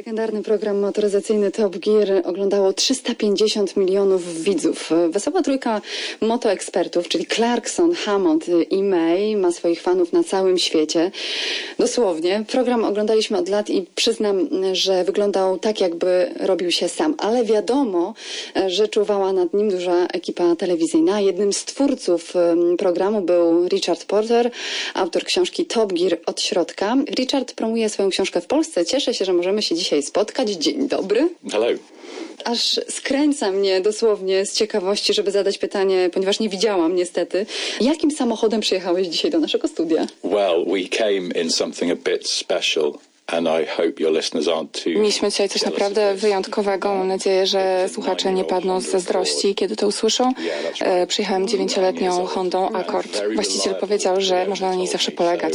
Legendarny program motoryzacyjny Top Gear oglądało 350 milionów widzów. Wesoła trójka motoekspertów, czyli Clarkson, Hammond i May, ma swoich fanów na całym świecie. Dosłownie. Program oglądaliśmy od lat i przyznam, że wyglądał tak, jakby robił się sam. Ale wiadomo, że czuwała nad nim duża ekipa telewizyjna. Jednym z twórców programu był Richard Porter, autor książki Top Gear od środka. Richard promuje swoją książkę w Polsce. Cieszę się, że możemy się dzisiaj spotkać. Dzień dobry. Hello. Aż skręca mnie dosłownie z ciekawości, żeby zadać pytanie, ponieważ nie widziałam niestety. Jakim samochodem przyjechałeś dzisiaj do naszego studia? Well, we came in something a bit special, and I hope your listeners aren't too. Mieliśmy dzisiaj coś naprawdę wyjątkowego. Mam nadzieję, że słuchacze nie padną z zazdrości, kiedy to usłyszą. E, Przyjechałem dziewięcioletnią Hondą Accord. Właściciel powiedział, że można na niej zawsze polegać.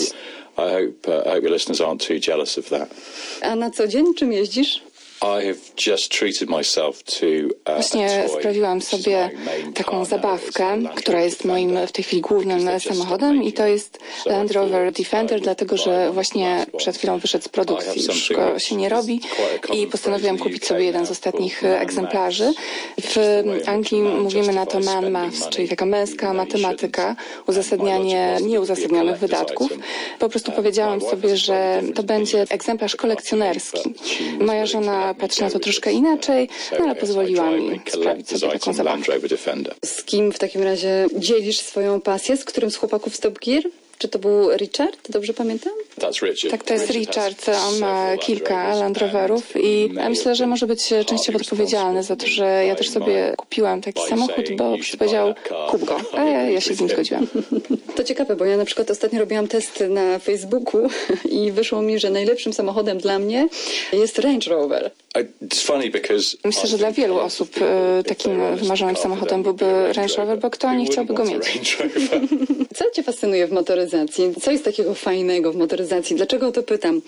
I hope, uh, I hope your listeners aren't too jealous of that. A na co dzień czym jeździsz? Uh, Właśnie sprawiłam sobie taką zabawkę, która jest moim w tej chwili głównym samochodem i to jest Land Rover Defender, dlatego że właśnie przed chwilą wyszedł z produkcji, już go się nie robi. i postanowiłam kupić sobie jeden z ostatnich egzemplarzy. W Anglii mówimy na to man maths, czyli taka męska matematyka, uzasadnianie nieuzasadnionych wydatków. Po prostu powiedziałam sobie, że to będzie egzemplarz kolekcjonerski. Moja żona patrzy na to troszkę inaczej, no ale pozwoliła mi sprawić sobie taką Defender. Z kim w takim razie dzielisz swoją pasję? Z którym z chłopaków z Top Gear? Czy to był Richard? Dobrze pamiętam? Tak, to jest Richard. On ma kilka Land and Roverów i myślę, że może być częściowo odpowiedzialny za to, że ja też sobie kupiłam taki samochód, bo powiedział kup go. A ja, ja się z nim zgodziłam. To ciekawe, bo ja na przykład ostatnio robiłam test na Facebooku i wyszło mi, że najlepszym samochodem dla mnie jest Range Rover. Myślę, że dla wielu osób e, takim wymarzonym samochodem byłby Range Rover, bo kto nie chciałby go mieć? Co Cię fascynuje w motoryzacji? Co jest takiego fajnego w motoryzacji? Dlaczego o to pytam?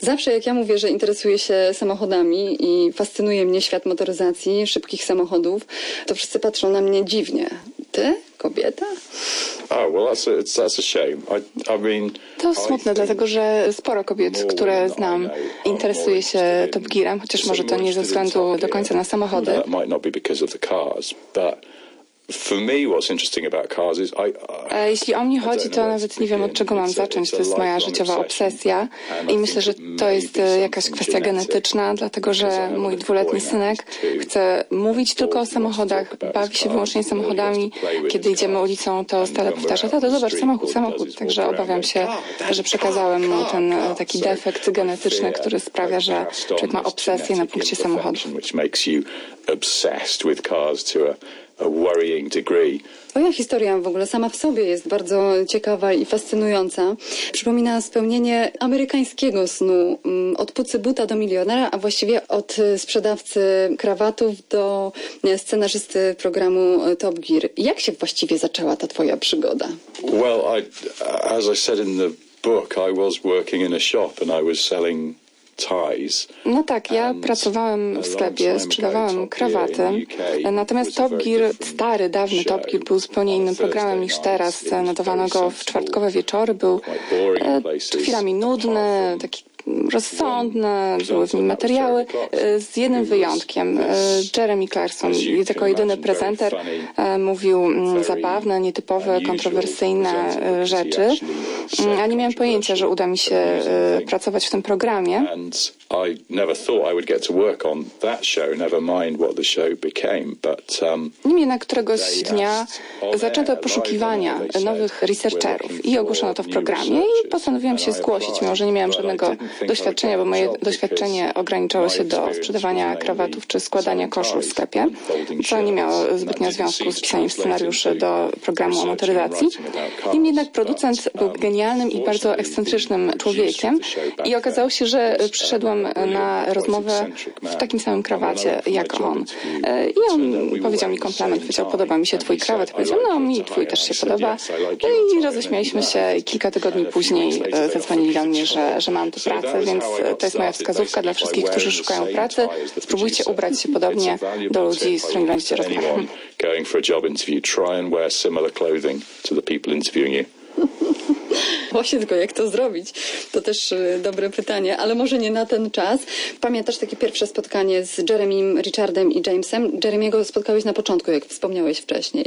Zawsze jak ja mówię, że interesuję się samochodami i fascynuje mnie świat motoryzacji, szybkich samochodów, to wszyscy patrzą na mnie dziwnie. Ty? Kobieta? Oh well, that's a, it's, that's a shame. I, I mean, To smutne, dlatego że sporo kobiet, które znam, interesuje się Top Gearem, chociaż może to nie ze względu do końca na samochody. Jeśli o mnie chodzi, to nawet to nie wiem od czego mam zacząć. To jest moja życiowa obsesja I myślę, że to jest e, jakaś kwestia genetyczna, dlatego że mój dwuletni synek chce mówić tylko o to samochodach, bawi się wyłącznie samochodami. to Kiedy idziemy ulicą, to stale powtarza, tato, the zobacz, samochód, samochód. Także obawiam się, "Car, dad, że przekazałem mu ten e, car." taki defekt genetyczny, który sprawia, że człowiek ma obsesję na punkcie samochodu. Twoja historia w ogóle sama w sobie jest bardzo ciekawa i fascynująca. Przypomina spełnienie amerykańskiego snu mm, od pucy buta do milionera, a właściwie od y, sprzedawcy krawatów do y, scenarzysty programu y, Top Gear. Jak się właściwie zaczęła ta twoja przygoda? Well, I, as I said in the book, I was working in a shop and I was selling. No tak, ja pracowałem w sklepie, sprzedawałem krawaty. Natomiast Top Gear, stary, dawny Top. Gear był zupełnie innym programem niż teraz. Nadawano go w czwartkowe wieczory. Był e, chwilami nudny, taki rozsądne, były w nim materiały, e, z jednym wyjątkiem. E, Jeremy Clarkson jako jedyny prezenter mówił mm, zabawne, nietypowe, kontrowersyjne rzeczy. Mm, A nie miałem pojęcia, że uda mi się things. pracować w tym programie. Um, Niemniej jednak któregoś dnia zaczęto poszukiwania nowych researcherów "We're i ogłoszono to w programie i researchers." postanowiłam się zgłosić, mimo że nie miałam żadnego doświadczenia, bo moje doświadczenie ograniczało się do sprzedawania krawatów czy składania koszul w sklepie, co nie miało zbytnio związku z pisaniem scenariuszy do programu o motoryzacji. Niemniej jednak producent był um, genialnym i bardzo ekscentrycznym człowiekiem i okazało się, że brilliant, na rozmowę w takim samym krawacie jak on. E, I on powiedział mi komplement, powiedział, podoba mi się twój krawat. said, "I Powiedział, no mi tie." twój też się podoba. "Yes, I like your I tie." roześmialiśmy się kilka tygodni później e, zadzwonili do mnie, że, że mam tu pracę, więc to jest moja wskazówka dla wszystkich, którzy szukają pracy. Spróbujcie ubrać się podobnie do ludzi, z którymi będziecie rozmawiać. Właśnie tylko jak to zrobić? To też y, dobre pytanie, ale może nie na ten czas. Pamiętasz takie pierwsze spotkanie z Jeremym, Richardem i Jamesem? Jeremiego spotkałeś na początku, jak wspomniałeś wcześniej.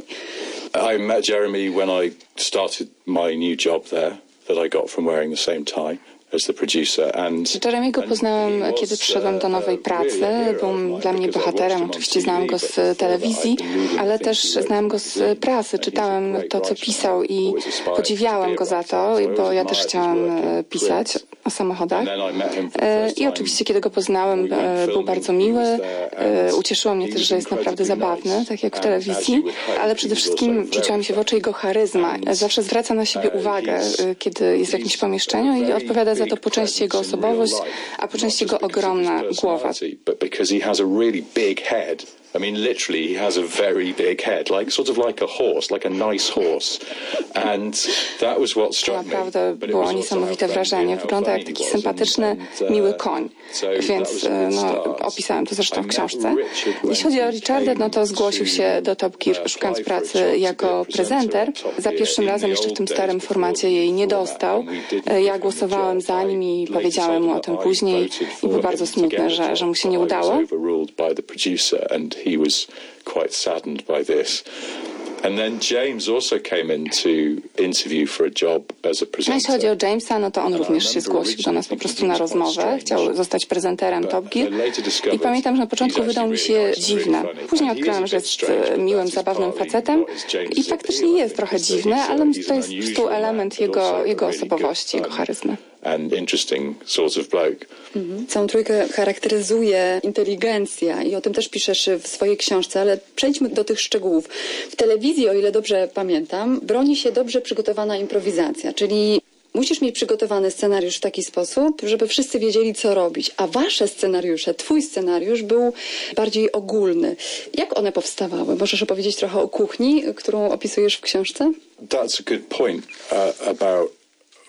I met Jeremy when I started my new job there that I got from wearing the same tie Jeremiego poznałem, kiedy przyszedłem do uh, nowej pracy. Był dla mnie bohaterem. Oczywiście znałem go z telewizji, ale też znałem go z a Czytałem to, co pisał i podziwiałem go za to, bo ja też chciałam e, pisać o samochodach. I E, oczywiście, kiedy go poznałem, e, był bardzo miły. Ucieszyło mnie też, że jest naprawdę zabawny, tak jak w telewizji, ale przede wszystkim rzuciła mi się w oczy jego charyzma. Zawsze zwraca na siebie uwagę, kiedy jest w jakimś pomieszczeniu. i odpowiada za very to po części jego osobowość, a po części jego ogromna głowa. I mean, literally, he has a very big head, like sort of like a horse, like a nice horse. And that was what struck me. naprawdę było niesamowite wrażenie. Wygląda jak taki sympatyczny, uh, miły koń. Więc no, opisałem to zresztą w książce. Jeśli chodzi o Richarda, no to zgłosił się do Top Gear uh, szukając pracy jako prezenter. Za pierwszym razem jeszcze w tym starym formacie jej nie dostał. Ja głosowałem za nim i powiedziałem mu o tym później i for był him bardzo the że, że mu się nie udało. He was quite saddened by this. And then James also came in to interview for a job as a No, jeśli chodzi presenter. o Jamesa, no to on również się zgłosił do nas po prostu na rozmowę. Chciał zostać prezenterem Top Gear. I pamiętam, że na początku wydał mi się dziwne. Później odkryłem, że jest e, miłym, zabawnym facetem i faktycznie jest trochę dziwny, ale to jest prostu element jego, jego osobowości, jego charyzmy. And interesting sort of bloke. Całą trójkę charakteryzuje inteligencja i o tym też piszesz w swojej książce, ale przejdźmy do tych szczegółów. W telewizji, o ile dobrze pamiętam, broni się dobrze przygotowana improwizacja, czyli musisz mieć przygotowany scenariusz w taki sposób, żeby wszyscy wiedzieli, co robić, a wasze scenariusze, twój scenariusz był bardziej ogólny. Jak one powstawały? Możesz opowiedzieć trochę o kuchni, którą opisujesz w książce? That's a good point uh, about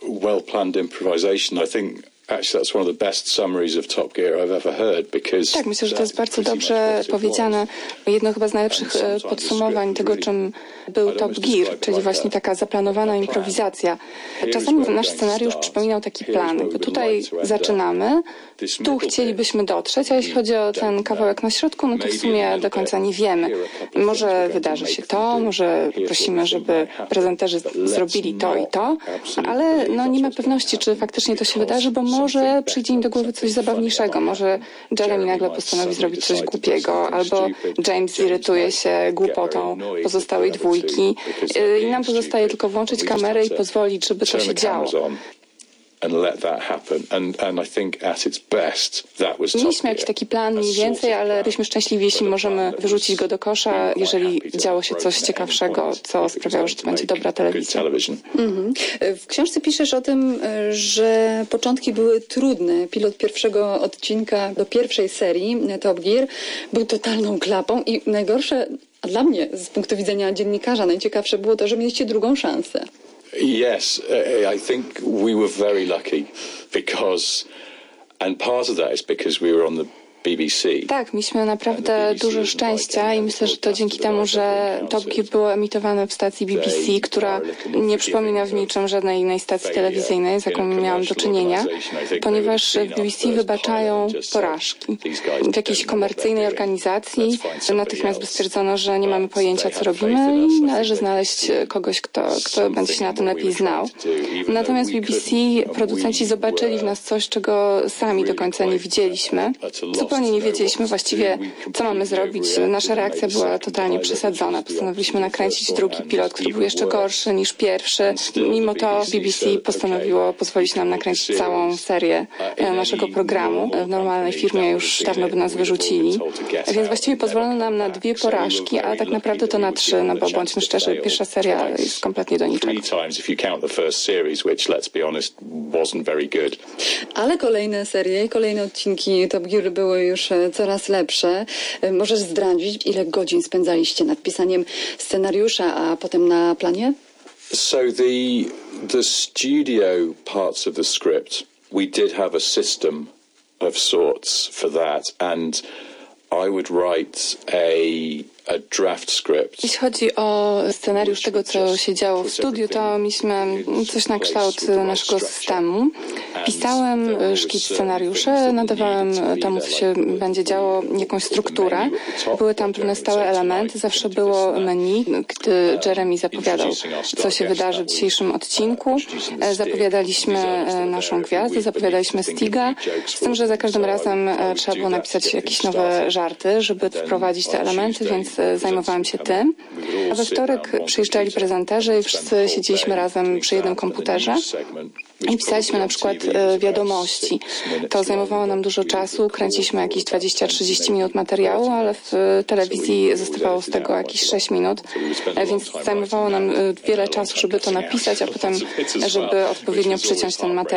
well planned improvisation. I think actually that's one of the best summaries of Top Gear I've ever heard because Tak, myślę, że to jest bardzo dobrze powiedziane. Jedno chyba z najlepszych e, podsumowań tego, czym był Top Gear, czyli właśnie taka zaplanowana improwizacja. Czasami nasz scenariusz przypominał taki plan. Jakby tutaj zaczynamy, tu chcielibyśmy dotrzeć, a jeśli chodzi o ten kawałek na środku, no to w sumie do końca nie wiemy. Może wydarzy się to, może prosimy, żeby prezenterzy zrobili to i to, ale no nie ma pewności, czy faktycznie to się wydarzy, bo może przyjdzie im do głowy coś zabawniejszego. Może Jeremy nagle postanowi zrobić coś głupiego, albo James zirytuje się głupotą pozostałej dwójki y, i nam pozostaje tylko włączyć kamerę i pozwolić, żeby to się działo. Mieliśmy jakiś taki plan mniej więcej, ale byliśmy szczęśliwi, jeśli możemy wyrzucić go do kosza, jeżeli działo się coś ciekawszego, co sprawiało, że to będzie dobra telewizja. television. W książce piszesz o tym, że początki były trudne. Pilot pierwszego odcinka do pierwszej serii Top Gear był totalną klapą i najgorsze, a dla mnie z punktu widzenia dziennikarza najciekawsze było to, że mieliście drugą szansę. Yes, uh, I think we were very lucky because, and part of that is because we were on the BBC. Tak, mieliśmy naprawdę dużo szczęścia i myślę, że to dzięki temu, że Top Gear było emitowane w stacji BBC, która nie przypomina w niczym żadnej innej stacji telewizyjnej, z jaką miałam do czynienia, ponieważ w BBC wybaczają porażki. W jakiejś komercyjnej organizacji natychmiast by stwierdzono, że nie mamy pojęcia, co robimy i należy znaleźć kogoś, kto, kto będzie się na tym lepiej znał. Natomiast BBC, producenci zobaczyli w nas coś, czego sami do końca nie widzieliśmy. Zupełnie nie wiedzieliśmy właściwie, co mamy zrobić. Nasza reakcja była totalnie przesadzona. Postanowiliśmy nakręcić drugi pilot, który był jeszcze gorszy niż pierwszy. Mimo to BBC postanowiło pozwolić nam nakręcić całą serię e, naszego programu. W normalnej firmie już dawno by nas wyrzucili. Więc właściwie pozwolono nam na dwie porażki, ale tak naprawdę to na trzy, no bo bądźmy szczerzy, pierwsza seria jest kompletnie do niczego. Ale kolejne serie i kolejne odcinki Top Gear były już e, coraz lepsze. E, Możesz zdradzić, ile godzin spędzaliście nad pisaniem scenariusza, a potem na planie? So the the studio parts of the script, we did have a system of sorts for that, and I would write a a draft script. Jeśli chodzi o scenariusz tego, co się działo w studiu, to mieliśmy coś na kształt naszego systemu. Pisałem szkic scenariusze, nadawałem temu, co się będzie działo, jakąś strukturę. Były tam pewne stałe elementy, zawsze było menu, gdy Jeremy zapowiadał, co się wydarzy w dzisiejszym odcinku. Zapowiadaliśmy naszą gwiazdę, zapowiadaliśmy Stiga, z tym, że za każdym razem trzeba było napisać jakieś nowe żarty, żeby wprowadzić te elementy, więc zajmowałam się tym. A we wtorek przyjeżdżali prezenterzy i wszyscy siedzieliśmy razem przy jednym komputerze i pisaliśmy na przykład e, wiadomości. To zajmowało nam dużo czasu, kręciliśmy jakieś 20-30 minut materiału, ale w telewizji zostawało z tego jakieś 6 minut, e, więc zajmowało nam e, wiele czasu, żeby to napisać, a potem, żeby odpowiednio przyciąć ten materiał.